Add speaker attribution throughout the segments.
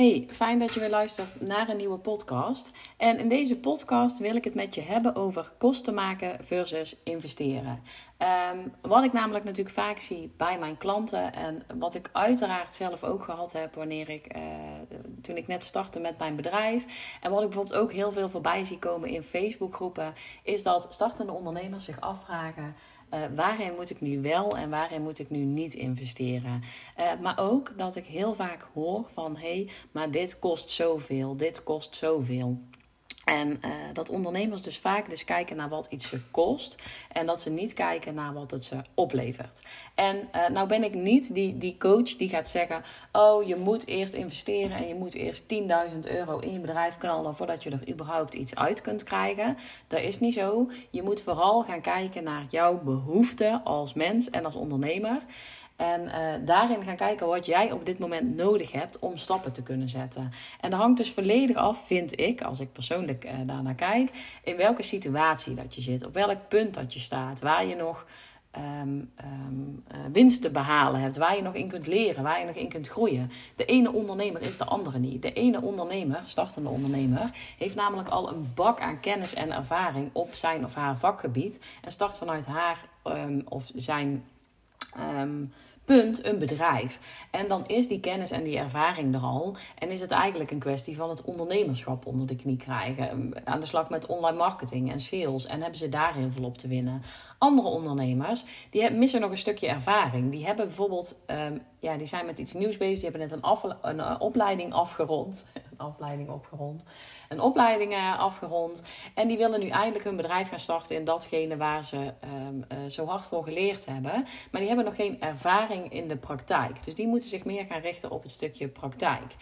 Speaker 1: Hey, fijn dat je weer luistert naar een nieuwe podcast. En in deze podcast wil ik het met je hebben over kosten maken versus investeren. Ehm, wat ik namelijk natuurlijk vaak zie bij mijn klanten en wat ik uiteraard zelf ook gehad heb wanneer ik, uh, toen ik net startte met mijn bedrijf. En wat ik bijvoorbeeld ook heel veel voorbij zie komen in Facebookgroepen, is dat startende ondernemers zich afvragen. Uh, waarin moet ik nu wel en waarin moet ik nu niet investeren? Uh, maar ook dat ik heel vaak hoor van hé, hey, maar dit kost zoveel, dit kost zoveel. En uh, dat ondernemers dus vaak dus kijken naar wat iets ze kost. En dat ze niet kijken naar wat het ze oplevert. En uh, nou ben ik niet die, die coach die gaat zeggen... oh, je moet eerst investeren en je moet eerst 10.000 euro in je bedrijf knallen... voordat je er überhaupt iets uit kunt krijgen. Dat is niet zo. Je moet vooral gaan kijken naar jouw behoeften als mens en als ondernemer... En uh, daarin gaan kijken wat jij op dit moment nodig hebt om stappen te kunnen zetten. En dat hangt dus volledig af, vind ik, als ik persoonlijk uh, daarnaar kijk, in welke situatie dat je zit, op welk punt dat je staat, waar je nog um, um, winst te behalen hebt, waar je nog in kunt leren, waar je nog in kunt groeien. De ene ondernemer is de andere niet. De ene ondernemer, startende ondernemer, heeft namelijk al een bak aan kennis en ervaring op zijn of haar vakgebied en start vanuit haar um, of zijn punt een bedrijf. En dan is die kennis en die ervaring er al. En is het eigenlijk een kwestie van het ondernemerschap onder de knie krijgen. Aan de slag met online marketing en sales. En hebben ze daar heel veel op te winnen. Andere ondernemers, die missen nog een stukje ervaring. Die hebben bijvoorbeeld, um, ja, die zijn met iets nieuws bezig. Die hebben net een, af, een uh, opleiding afgerond. afleiding opgerond. Een opleiding afgerond. En die willen nu eindelijk hun bedrijf gaan starten in datgene waar ze um, uh, zo hard voor geleerd hebben. Maar die hebben nog geen ervaring in de praktijk. Dus die moeten zich meer gaan richten op het stukje praktijk.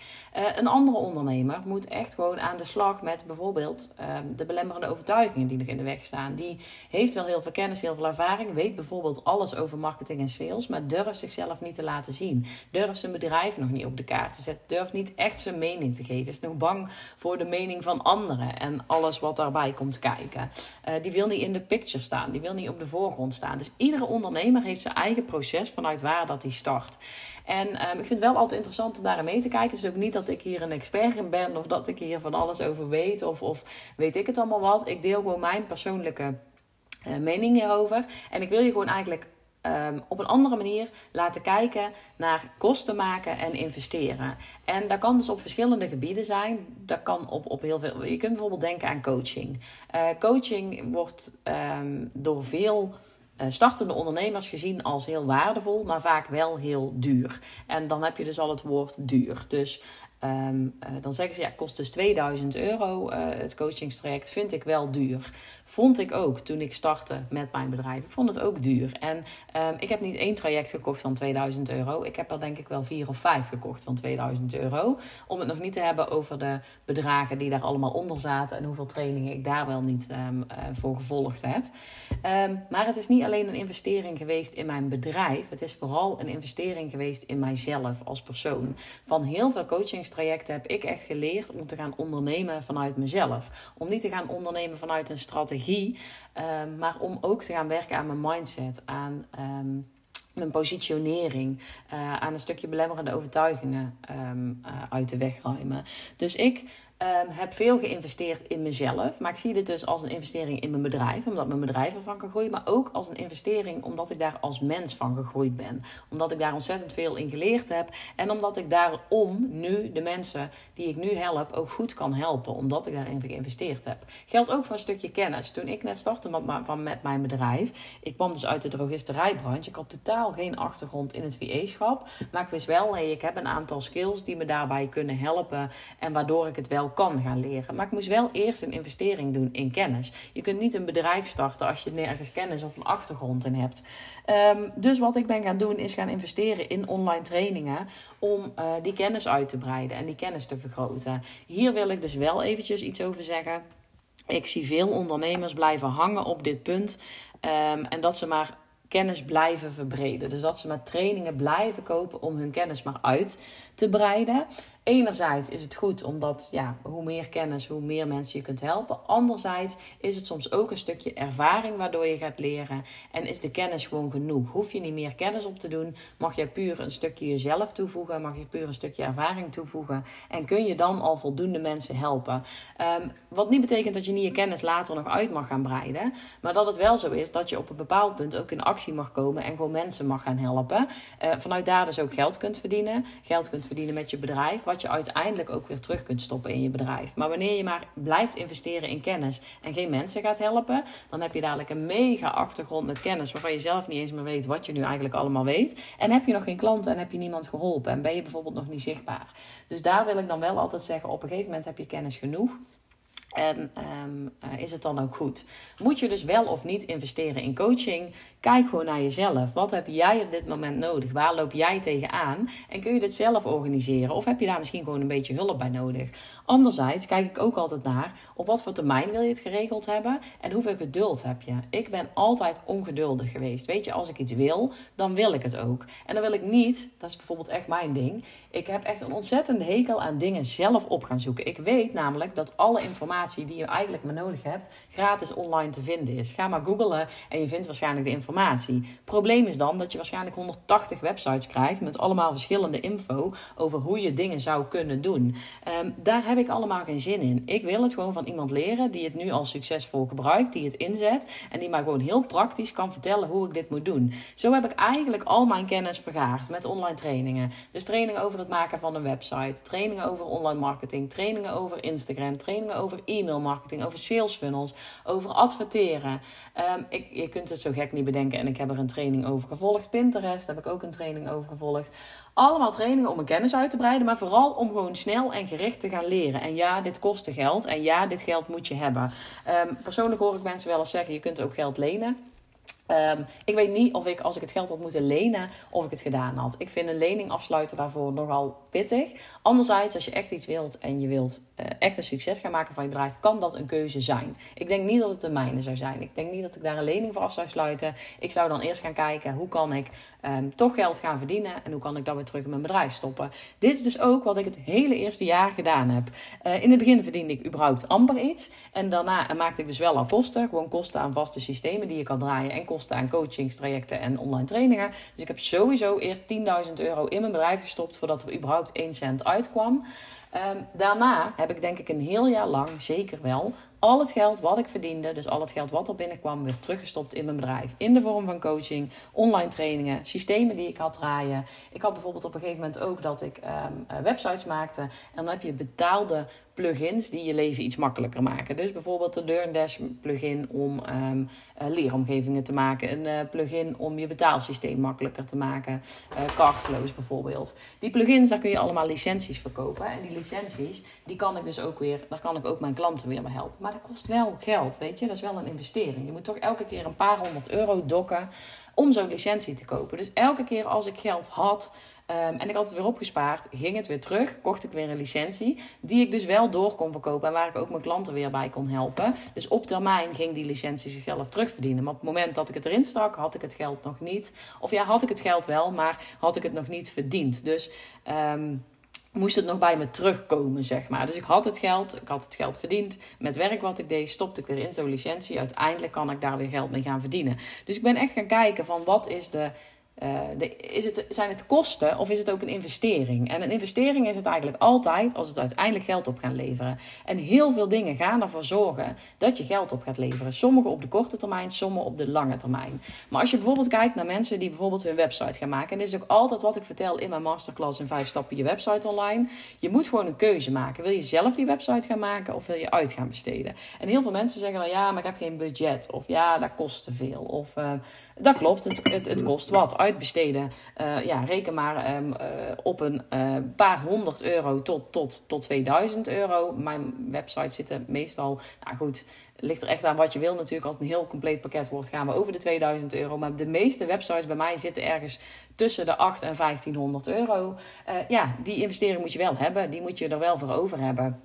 Speaker 1: een andere ondernemer moet echt gewoon aan de slag met bijvoorbeeld um, de belemmerende overtuigingen die nog in de weg staan. Die heeft wel heel veel kennis heel veel ervaring, weet bijvoorbeeld alles over marketing en sales, maar durft zichzelf niet te laten zien. Durft zijn bedrijf nog niet op de kaart te zetten. Durft niet echt zijn mening te geven. Is nog bang voor de mening van anderen en alles wat daarbij komt kijken. Uh, die wil niet in de picture staan. Die wil niet op de voorgrond staan. Dus iedere ondernemer heeft zijn eigen proces vanuit waar dat hij start. En um, ik vind het wel altijd interessant om daarin mee te kijken. Het is ook niet dat ik hier een expert in ben of dat ik hier van alles over weet of, of weet ik het allemaal wat. Ik deel gewoon mijn persoonlijke uh, mening hierover. En ik wil je gewoon eigenlijk um, op een andere manier laten kijken naar kosten maken en investeren. En dat kan dus op verschillende gebieden zijn. Dat kan op, op heel veel. Je kunt bijvoorbeeld denken aan coaching. Uh, coaching wordt um, door veel uh, startende ondernemers gezien als heel waardevol, maar vaak wel heel duur. En dan heb je dus al het woord duur. Dus um, uh, dan zeggen ze ja, kost dus 2000 euro uh, het coachingstraject. Vind ik wel duur. Vond ik ook toen ik startte met mijn bedrijf. Ik vond het ook duur. En um, ik heb niet één traject gekocht van 2000 euro. Ik heb er denk ik wel vier of vijf gekocht van 2000 euro. Om het nog niet te hebben over de bedragen die daar allemaal onder zaten. En hoeveel trainingen ik daar wel niet um, uh, voor gevolgd heb. Um, maar het is niet alleen een investering geweest in mijn bedrijf. Het is vooral een investering geweest in mijzelf als persoon. Van heel veel coachingstrajecten heb ik echt geleerd om te gaan ondernemen vanuit mezelf. Om niet te gaan ondernemen vanuit een strategie um, maar om ook te gaan werken aan mijn mindset, aan um, mijn positionering, uh, aan een stukje belemmerende overtuigingen um, uh, uit de weg ruimen. Dus ik Um, heb veel geïnvesteerd in mezelf. Maar ik zie dit dus als een investering in mijn bedrijf. Omdat mijn bedrijf ervan kan groeien. Maar ook als een investering omdat ik daar als mens van gegroeid ben. Omdat ik daar ontzettend veel in geleerd heb. En omdat ik daarom nu de mensen die ik nu help ook goed kan helpen. Omdat ik daarin geïnvesteerd heb. Geldt ook voor een stukje kennis. Toen ik net startte met, met mijn bedrijf. Ik kwam dus uit de drogisterijbranche. Ik had totaal geen achtergrond in het VE-schap. Maar ik wist wel, hey, ik heb een aantal skills die me daarbij kunnen helpen. En waardoor ik het wel kan gaan leren. Maar ik moest wel eerst een investering doen in kennis. Je kunt niet een bedrijf starten als je nergens kennis of een achtergrond in hebt. Um, dus wat ik ben gaan doen is gaan investeren in online trainingen om uh, die kennis uit te breiden en die kennis te vergroten. Hier wil ik dus wel eventjes iets over zeggen. Ik zie veel ondernemers blijven hangen op dit punt. Um, en dat ze maar kennis blijven verbreden. Dus dat ze maar trainingen blijven kopen om hun kennis maar uit te breiden. Enerzijds is het goed omdat ja, hoe meer kennis, hoe meer mensen je kunt helpen. Anderzijds is het soms ook een stukje ervaring waardoor je gaat leren. En is de kennis gewoon genoeg? Hoef je niet meer kennis op te doen? Mag je puur een stukje jezelf toevoegen? Mag je puur een stukje ervaring toevoegen? En kun je dan al voldoende mensen helpen? Ehm, wat niet betekent dat je niet je kennis later nog uit mag gaan breiden. Maar dat het wel zo is dat je op een bepaald punt ook in actie mag komen en gewoon mensen mag gaan helpen. Uh, vanuit daar dus ook geld kunt verdienen. Geld kunt verdienen met je bedrijf. Wat je uiteindelijk ook weer terug kunt stoppen in je bedrijf. Maar wanneer je maar blijft investeren in kennis en geen mensen gaat helpen, dan heb je dadelijk een mega achtergrond met kennis waarvan je zelf niet eens meer weet wat je nu eigenlijk allemaal weet. En heb je nog geen klanten en heb je niemand geholpen en ben je bijvoorbeeld nog niet zichtbaar. Dus daar wil ik dan wel altijd zeggen: op een gegeven moment heb je kennis genoeg. En um, uh, is het dan ook goed? Moet je dus wel of niet investeren in coaching? Kijk gewoon naar jezelf. Wat heb jij op dit moment nodig? Waar loop jij tegenaan? En kun je dit zelf organiseren? Of heb je daar misschien gewoon een beetje hulp bij nodig? Anderzijds kijk ik ook altijd naar op wat voor termijn wil je het geregeld hebben en hoeveel geduld heb je. Ik ben altijd ongeduldig geweest. Weet je, als ik iets wil, dan wil ik het ook. En dan wil ik niet, dat is bijvoorbeeld echt mijn ding. Ik heb echt een ontzettende hekel aan dingen zelf op gaan zoeken. Ik weet namelijk dat alle die je eigenlijk maar nodig hebt, gratis online te vinden is. Ga maar googlen en je vindt waarschijnlijk de informatie. Probleem is dan dat je waarschijnlijk 180 websites krijgt met allemaal verschillende info over hoe je dingen zou kunnen doen. Um, daar heb ik allemaal geen zin in. Ik wil het gewoon van iemand leren die het nu al succesvol gebruikt, die het inzet en die mij gewoon heel praktisch kan vertellen hoe ik dit moet doen. Zo heb ik eigenlijk al mijn kennis vergaard met online trainingen. Dus trainingen over het maken van een website, trainingen over online marketing, trainingen over Instagram, trainingen over e-mail marketing, over sales funnels, over adverteren. Um, ik, je kunt het zo gek niet bedenken en ik heb er een training over gevolgd. Pinterest heb ik ook een training over gevolgd. Allemaal trainingen om mijn kennis uit te breiden, maar vooral om gewoon snel en gericht te gaan leren. En ja, dit kostte geld en ja, dit geld moet je hebben. Um, persoonlijk hoor ik mensen wel eens zeggen, je kunt ook geld lenen. Um, ik weet niet of ik, als ik het geld had moeten lenen, of ik het gedaan had. Ik vind een lening afsluiten daarvoor nogal pittig. Anderzijds, als je echt iets wilt en je wilt uh, echt een succes gaan maken van je bedrijf, kan dat een keuze zijn. Ik denk niet dat het de mijne zou zijn. Ik denk niet dat ik daar een lening voor af zou sluiten. Ik zou dan eerst gaan kijken, hoe kan ik um, toch geld gaan verdienen en hoe kan ik dat weer terug in mijn bedrijf stoppen. Dit is dus ook wat ik het hele eerste jaar gedaan heb. Uh, in het begin verdiende ik überhaupt amper iets. En daarna maakte ik dus wel al kosten. Gewoon kosten aan vaste systemen die je kan draaien en kosten coachingstrajecten en online trainingen. Dus ik heb sowieso eerst 10.000 euro in mijn bedrijf gestopt voordat er überhaupt 1 cent uitkwam. Um, daarna heb ik denk ik een heel jaar lang, zeker wel, al het geld wat ik verdiende, dus al het geld wat er binnenkwam, weer teruggestopt in mijn bedrijf. In de vorm van coaching, online trainingen, systemen die ik had draaien. Ik had bijvoorbeeld op een gegeven moment ook dat ik um, websites maakte. En dan heb je betaalde plugins die je leven iets makkelijker maken. Dus bijvoorbeeld de LearnDash plugin om um, uh, leeromgevingen te maken. Een uh, plugin om je betaalsysteem makkelijker te maken. Uh, Cardflows bijvoorbeeld. Die plugins, daar kun je allemaal licenties verkopen. En die licenties, die kan ik dus ook weer, daar kan ik ook mijn klanten weer bij helpen. Dat kost wel geld, weet je. Dat is wel een investering. Je moet toch elke keer een paar honderd euro dokken om zo'n licentie te kopen. Dus elke keer als ik geld had um, en ik had het weer opgespaard, ging het weer terug, kocht ik weer een licentie, die ik dus wel door kon verkopen en waar ik ook mijn klanten weer bij kon helpen. Dus op termijn ging die licentie zichzelf terugverdienen. Maar op het moment dat ik het erin stak, had ik het geld nog niet. Of ja, had ik het geld wel, maar had ik het nog niet verdiend. Dus um, moest het nog bij me terugkomen, zeg maar. Dus ik had het geld, ik had het geld verdiend. Met werk wat ik deed, stopte ik weer in zo'n licentie. Uiteindelijk kan ik daar weer geld mee gaan verdienen. Dus ik ben echt gaan kijken van wat is de de, is het, zijn het kosten of is het ook een investering? En een investering is het eigenlijk altijd als het uiteindelijk geld op gaat leveren. En heel veel dingen gaan ervoor zorgen dat je geld op gaat leveren. Sommige op de korte termijn, sommige op de lange termijn. Maar als je bijvoorbeeld kijkt naar mensen die bijvoorbeeld hun website gaan maken. En dit is ook altijd wat ik vertel in mijn masterclass in 5 stappen je website online. Je moet gewoon een keuze maken. Wil je zelf die website gaan maken of wil je uit gaan besteden? En heel veel mensen zeggen dan ja, maar ik heb geen budget. Of ja, dat kost te veel. Of uh, dat klopt, het, het, het kost wat uitbesteden. Uh, ja, reken maar um, uh, op een uh, paar honderd euro tot, tot, tot 2000 euro. Mijn website zitten meestal, nou goed, ligt er echt aan wat je wil natuurlijk. Als het een heel compleet pakket wordt, gaan we over de 2000 euro. Maar de meeste websites bij mij zitten ergens tussen de 8 en 1500 euro. ja, die investering moet je wel hebben. Die moet je er wel voor over hebben.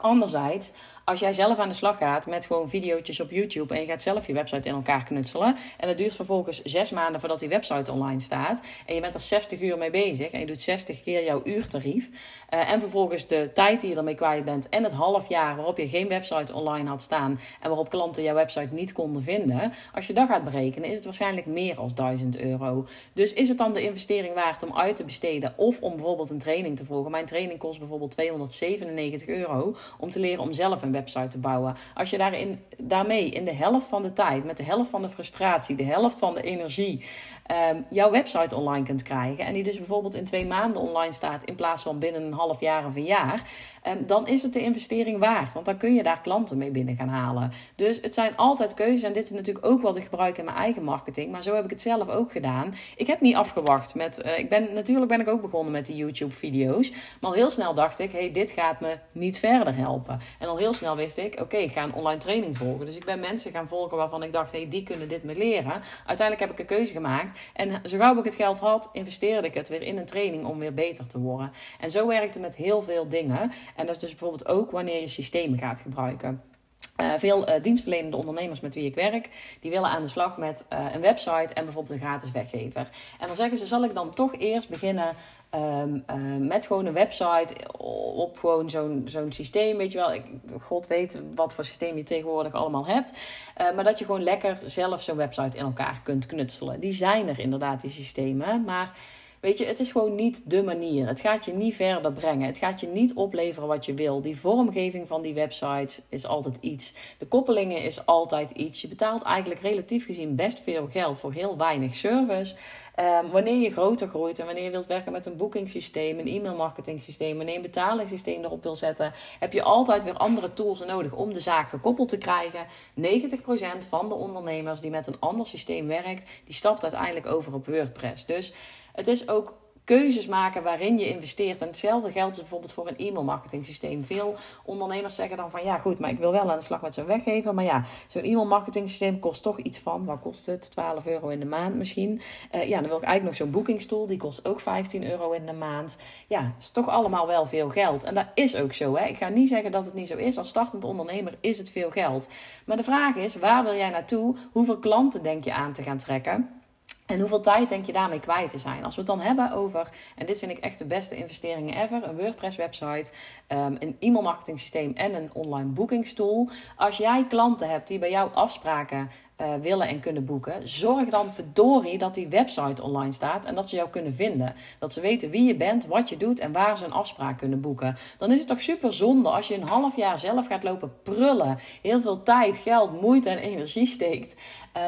Speaker 1: Anderzijds, als jij zelf aan de slag gaat met gewoon video's op YouTube en je gaat zelf je website in elkaar knutselen en het duurt vervolgens zes maanden voordat die website online staat en je bent er 60 uur mee bezig en je doet 60 keer jouw uurtarief uh, en vervolgens de tijd die je ermee kwijt bent en het half jaar waarop je geen website online had staan en waarop klanten jouw website niet konden vinden, als je dat gaat berekenen is het waarschijnlijk meer als 1000 euro. Dus is het dan de investering waard om uit te besteden of om bijvoorbeeld een training te volgen? Mijn training kost bijvoorbeeld 297 euro om te leren om zelf een website te bouwen. Als je daarin, daarmee in de helft van de tijd, met de helft van de frustratie, de helft van de energie, um, jouw website online kunt krijgen. En die dus bijvoorbeeld in twee maanden online staat in plaats van binnen een half jaar of een jaar. Um, dan is het de investering waard. Want dan kun je daar klanten mee binnen gaan halen. Dus het zijn altijd keuzes. En dit is natuurlijk ook wat ik gebruik in mijn eigen marketing. Maar zo heb ik het zelf ook gedaan. Ik heb niet afgewacht met. Uh, ik ben, natuurlijk ben ik ook begonnen met die YouTube-video's. Maar al heel snel dacht ik: hey, dit gaat me niet verder helpen. En al heel snel wist ik: oké, ik ga een online training volgen. Dus ik ben mensen gaan volgen waarvan ik dacht: hey, die kunnen dit me leren. Uiteindelijk heb ik een keuze gemaakt. En zo gauw ik het geld had, investeerde ik het weer in een training om weer beter te worden. En zo werkt het met heel veel dingen. En dat is dus bijvoorbeeld ook wanneer je systemen gaat gebruiken. Uh, veel uh, dienstverlenende ondernemers met wie ik werk, die willen aan de slag met uh, een website en bijvoorbeeld een gratis weggever. En dan zeggen ze, zal ik dan toch eerst beginnen um, met gewoon een website op gewoon zo'n zo'n systeem, weet je wel. Ik, God weet wat voor systeem je tegenwoordig allemaal hebt. maar dat je gewoon lekker zelf zo'n website in elkaar kunt knutselen. Die zijn er inderdaad, die systemen, maar... Weet je, het is gewoon niet de manier. Het gaat je niet verder brengen. Het gaat je niet opleveren wat je wil. Die vormgeving van die websites is altijd iets. De koppelingen is altijd iets. Je betaalt eigenlijk relatief gezien best veel geld voor heel weinig service. Um, wanneer je groter groeit en wanneer je wilt werken met een boekingssysteem, een e-mail systeem, wanneer je een betalingssysteem erop wil zetten, heb je altijd weer andere tools nodig om de zaak gekoppeld te krijgen. 90% van de ondernemers die met een ander systeem werkt, die stapt uiteindelijk over op WordPress. Dus het is ook keuzes maken waarin je investeert. En hetzelfde geldt dus bijvoorbeeld voor een e-mailmarketing systeem. Veel ondernemers zeggen dan van ja goed, maar ik wil wel aan de slag met zo'n weggever. Maar ja, zo'n e-mailmarketing systeem kost toch iets van, wat kost het? 12 euro in de maand misschien. Uh, ja, dan wil ik eigenlijk nog zo'n boekingstoel, die kost ook 15 euro in de maand. Ja, is toch allemaal wel veel geld. En dat is ook zo. Hè? Ik ga niet zeggen dat het niet zo is. Als startend ondernemer is het veel geld. Maar de vraag is, waar wil jij naartoe? Hoeveel klanten denk je aan te gaan trekken? En hoeveel tijd denk je daarmee kwijt te zijn? Als we het dan hebben over, en dit vind ik echt de beste investeringen ever: een WordPress-website, um, een e-mailmarketing systeem en een online boekingstoel. Als jij klanten hebt die bij jou afspraken uh, willen en kunnen boeken, zorg dan verdorie dat die website online staat en dat ze jou kunnen vinden. Dat ze weten wie je bent, wat je doet en waar ze een afspraak kunnen boeken. Dan is het toch super zonde als je een half jaar zelf gaat lopen prullen, heel veel tijd, geld, moeite en energie steekt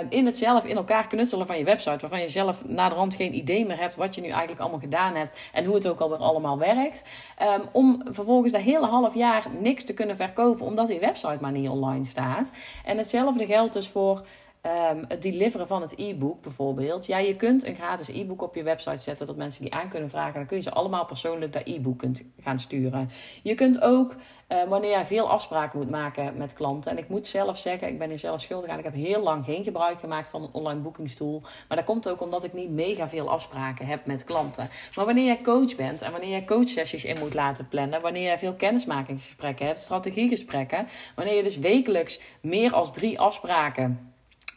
Speaker 1: um, in het zelf in elkaar knutselen van je website, waarvan je zelf naderhand geen idee meer hebt wat je nu eigenlijk allemaal gedaan hebt en hoe het ook alweer allemaal werkt. Um, om vervolgens dat hele half jaar niks te kunnen verkopen omdat die website maar niet online staat. En hetzelfde geldt dus voor um, het deliveren van het e-book bijvoorbeeld. Ja, je kunt een gratis e-book op je website zetten dat mensen die aan kunnen vragen. Dan kun je ze allemaal persoonlijk dat e-book kunt gaan sturen. Je kunt ook, uh, wanneer je veel afspraken moet maken met klanten. En ik moet zelf zeggen, ik ben hier zelf schuldig aan. Ik heb heel lang geen gebruik gemaakt van een online boekingstoel. Maar dat komt ook omdat ik niet mega veel afspraken heb met klanten. Maar wanneer jij coach bent en wanneer jij coachsessies in moet laten plannen. Wanneer jij veel kennismakingsgesprekken hebt, strategiegesprekken. Wanneer je dus wekelijks meer als drie afspraken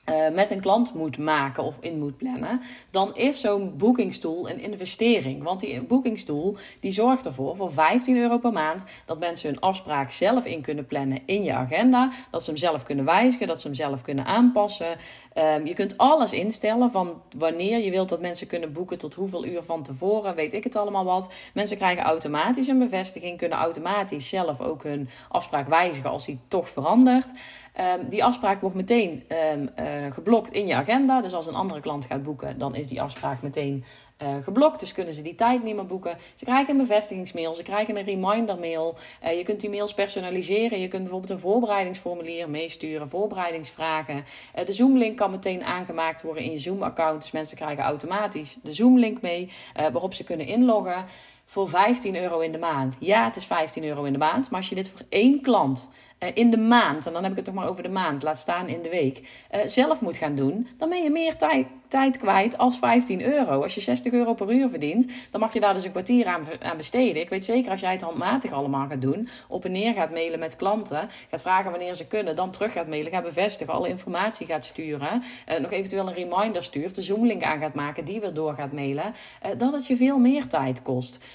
Speaker 1: uh, met een klant moet maken of in moet plannen, dan is zo'n boekingstoel een investering. Want die boekingstoel die zorgt ervoor voor 15 euro per maand dat mensen hun afspraak zelf in kunnen plannen in je agenda, dat ze hem zelf kunnen wijzigen, dat ze hem zelf kunnen aanpassen. Um, je kunt alles instellen van wanneer je wilt dat mensen kunnen boeken, tot hoeveel uur van tevoren, weet ik het allemaal wat. Mensen krijgen automatisch een bevestiging, kunnen automatisch zelf ook hun afspraak wijzigen als die toch verandert. Um, die afspraak wordt meteen um, geblokt in je agenda. Dus als een andere klant gaat boeken, dan is die afspraak meteen uh, geblokt. Dus kunnen ze die tijd niet meer boeken. Ze krijgen een bevestigingsmail, ze krijgen een remindermail. Uh, je kunt die mails personaliseren. Je kunt bijvoorbeeld een voorbereidingsformulier meesturen, voorbereidingsvragen. De Zoom-link kan meteen aangemaakt worden in je Zoom-account. Dus mensen krijgen automatisch de Zoom-link mee, waarop ze kunnen inloggen voor 15 euro in de maand. Ja, het is 15 euro in de maand. Maar als je dit voor één klant in de maand, en dan heb ik het toch maar over de maand, laat staan in de week, zelf moet gaan doen, dan ben je meer tijd, kwijt als 15 euro. Als je 60 euro per uur verdient, dan mag je daar dus een kwartier aan, besteden. Ik weet zeker als jij het handmatig allemaal gaat doen, op en neer gaat mailen met klanten, gaat vragen wanneer ze kunnen, dan terug gaat mailen, gaat bevestigen, alle informatie gaat sturen, nog eventueel een reminder stuurt, de Zoom-link aan gaat maken, die weer door gaat mailen, dat het je veel meer tijd kost.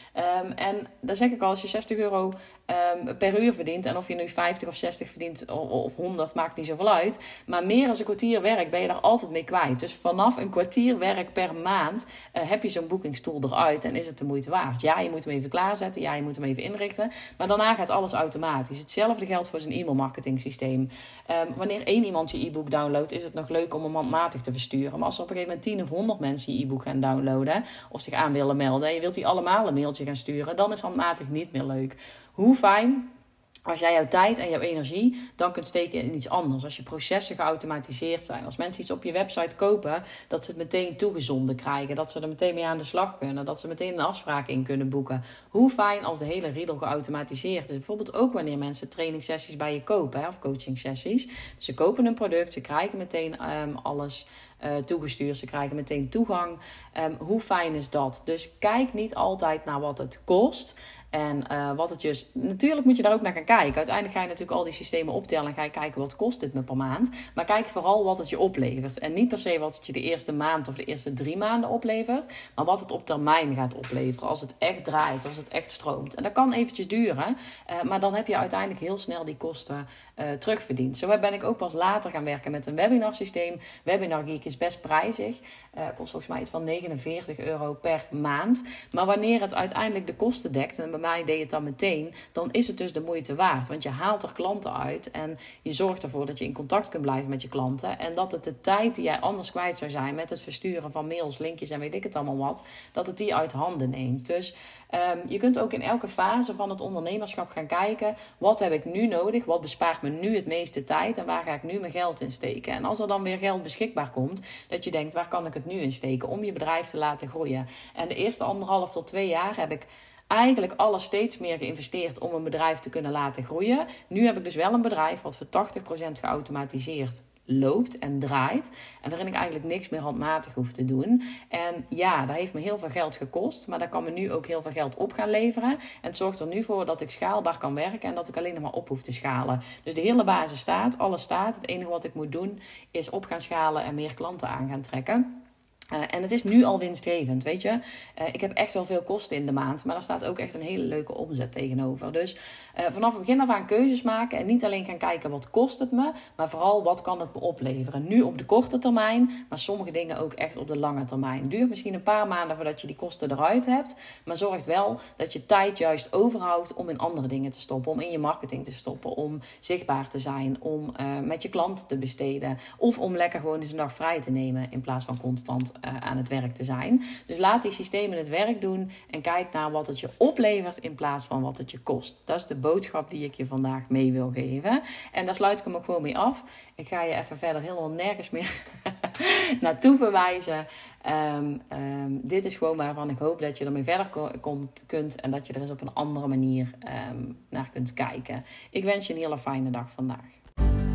Speaker 1: Um, en dan zeg ik al, als je 60 euro um, per uur verdient. En of je nu 50 of 60 verdient of 100, maakt niet zoveel uit. Maar meer dan een kwartier werk ben je daar altijd mee kwijt. Dus vanaf een kwartier werk per maand uh, heb je zo'n boekingstoel eruit en is het de moeite waard. Ja, je moet hem even klaarzetten. Ja, je moet hem even inrichten. Maar daarna gaat alles automatisch. Hetzelfde geldt voor zijn e-mailmarketing systeem. Um, wanneer één iemand je e-book downloadt, is het nog leuk om hem handmatig te versturen. Maar als er op een gegeven moment 10 of 100 mensen je e-book gaan downloaden of zich aan willen melden en je wilt die allemaal een mailtje gaan sturen, dan is handmatig niet meer leuk. Hoe fijn als jij jouw tijd en jouw energie dan kunt steken in iets anders. Als je processen geautomatiseerd zijn. Als mensen iets op je website kopen, dat ze het meteen toegezonden krijgen. Dat ze er meteen mee aan de slag kunnen. Dat ze meteen een afspraak in kunnen boeken. Hoe fijn als de hele riedel geautomatiseerd is. Bijvoorbeeld ook wanneer mensen trainingssessies bij je kopen. Of coaching sessies. Dus ze kopen een product, ze krijgen meteen um, alles uh, toegestuurd. Ze krijgen meteen toegang. Um, hoe fijn is dat? Dus kijk niet altijd naar wat het kost. En uh, wat het dus. Natuurlijk moet je daar ook naar gaan kijken. Uiteindelijk ga je natuurlijk al die systemen optellen en ga je kijken wat kost dit me per maand. Maar kijk vooral wat het je oplevert. En niet per se wat het je de eerste maand of de eerste drie maanden oplevert. Maar wat het op termijn gaat opleveren. Als het echt draait, als het echt stroomt. En dat kan eventjes duren. Uh, maar dan heb je uiteindelijk heel snel die kosten uh, terugverdiend. Zo ben ik ook pas later gaan werken met een webinarsysteem. Webinar Geek is best prijzig. kost volgens mij iets van 49 euro per maand. Maar wanneer het uiteindelijk de kosten dekt. En mij deed het dan meteen, dan is het dus de moeite waard. Want je haalt er klanten uit en je zorgt ervoor dat je in contact kunt blijven met je klanten. En dat het de tijd die jij anders kwijt zou zijn met het versturen van mails, linkjes en weet ik het allemaal wat, dat het die uit handen neemt. Dus um, je kunt ook in elke fase van het ondernemerschap gaan kijken, wat heb ik nu nodig, wat bespaart me nu het meeste tijd en waar ga ik nu mijn geld in steken. En als er dan weer geld beschikbaar komt, dat je denkt, waar kan ik het nu in steken om je bedrijf te laten groeien. En de eerste anderhalf tot twee jaar heb ik eigenlijk alles steeds meer geïnvesteerd om een bedrijf te kunnen laten groeien. Nu heb ik dus wel een bedrijf wat voor 80% geautomatiseerd loopt en draait. En waarin ik eigenlijk niks meer handmatig hoef te doen. En ja, dat heeft me heel veel geld gekost. Maar daar kan me nu ook heel veel geld op gaan leveren. En het zorgt er nu voor dat ik schaalbaar kan werken. En dat ik alleen nog maar op hoef te schalen. Dus de hele basis staat, alles staat. Het enige wat ik moet doen is op gaan schalen en meer klanten aan gaan trekken. Uh, en het is nu al winstgevend, weet je. Uh, ik heb echt wel veel kosten in de maand, maar daar staat ook echt een hele leuke omzet tegenover. Dus uh, vanaf het begin af aan keuzes maken en niet alleen gaan kijken wat kost het me, maar vooral wat kan het me opleveren. Nu op de korte termijn, maar sommige dingen ook echt op de lange termijn. Duurt misschien een paar maanden voordat je die kosten eruit hebt, maar zorgt wel dat je tijd juist overhoudt om in andere dingen te stoppen, om in je marketing te stoppen, om zichtbaar te zijn, om met je klant te besteden of om lekker gewoon eens een dag vrij te nemen in plaats van constant aan het werk te zijn. Dus laat die systemen het werk doen en kijk naar wat het je oplevert in plaats van wat het je kost. Dat is de boodschap die ik je vandaag mee wil geven. En daar sluit ik hem ook gewoon mee af. Ik ga je even verder helemaal nergens meer naartoe verwijzen. Um, um, dit is gewoon waarvan ik hoop dat je ermee verder komt, kunt en dat je er eens op een andere manier um, naar kunt kijken. Ik wens je een hele fijne dag vandaag.